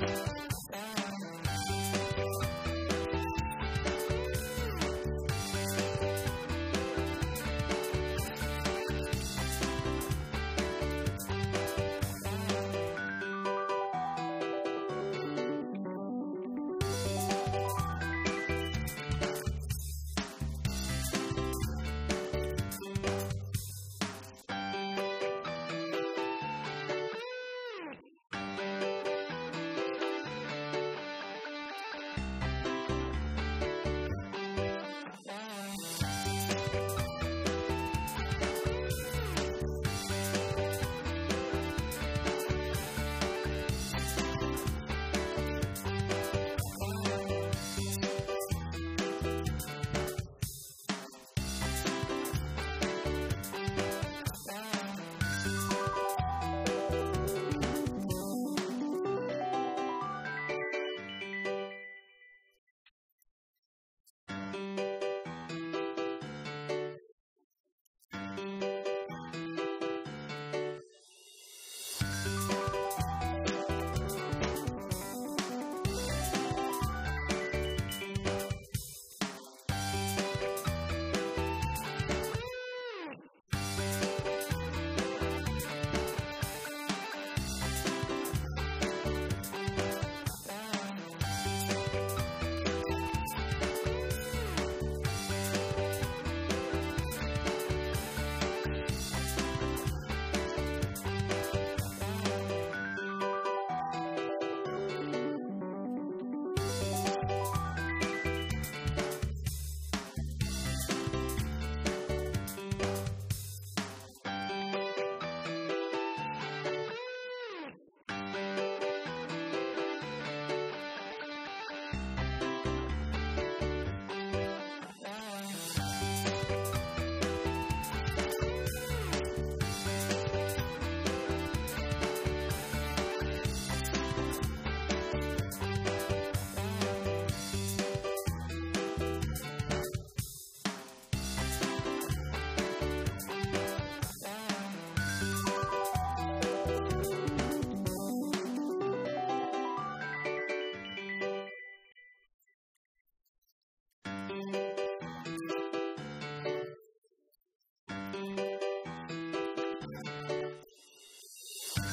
you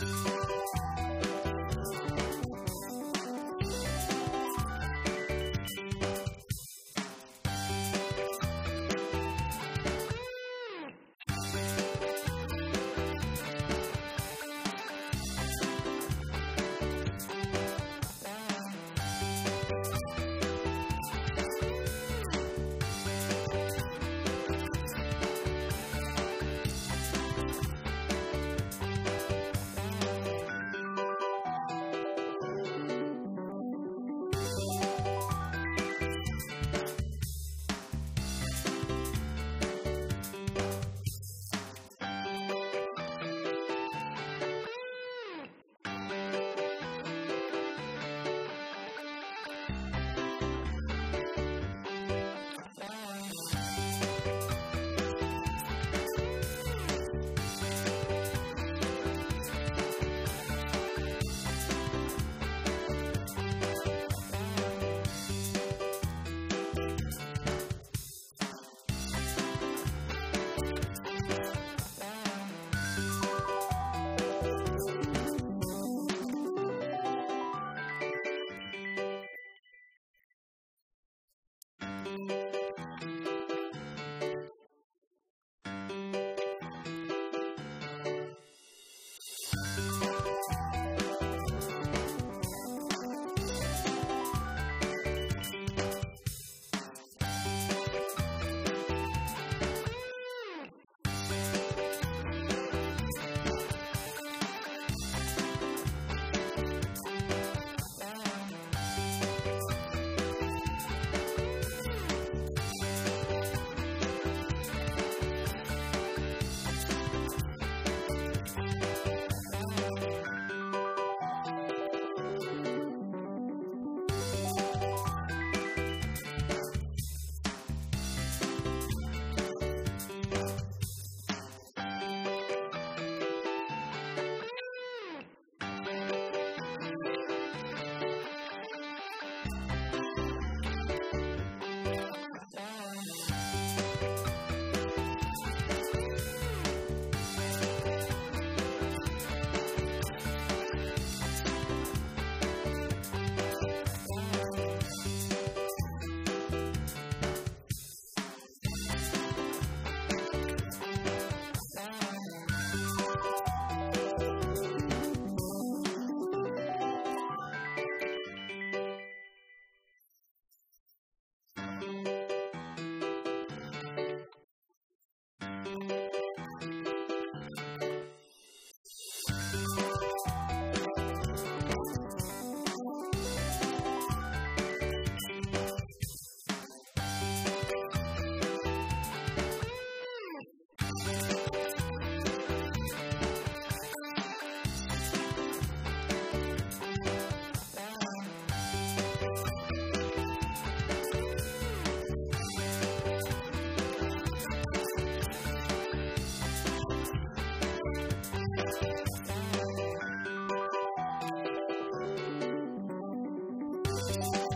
Thank you Bye.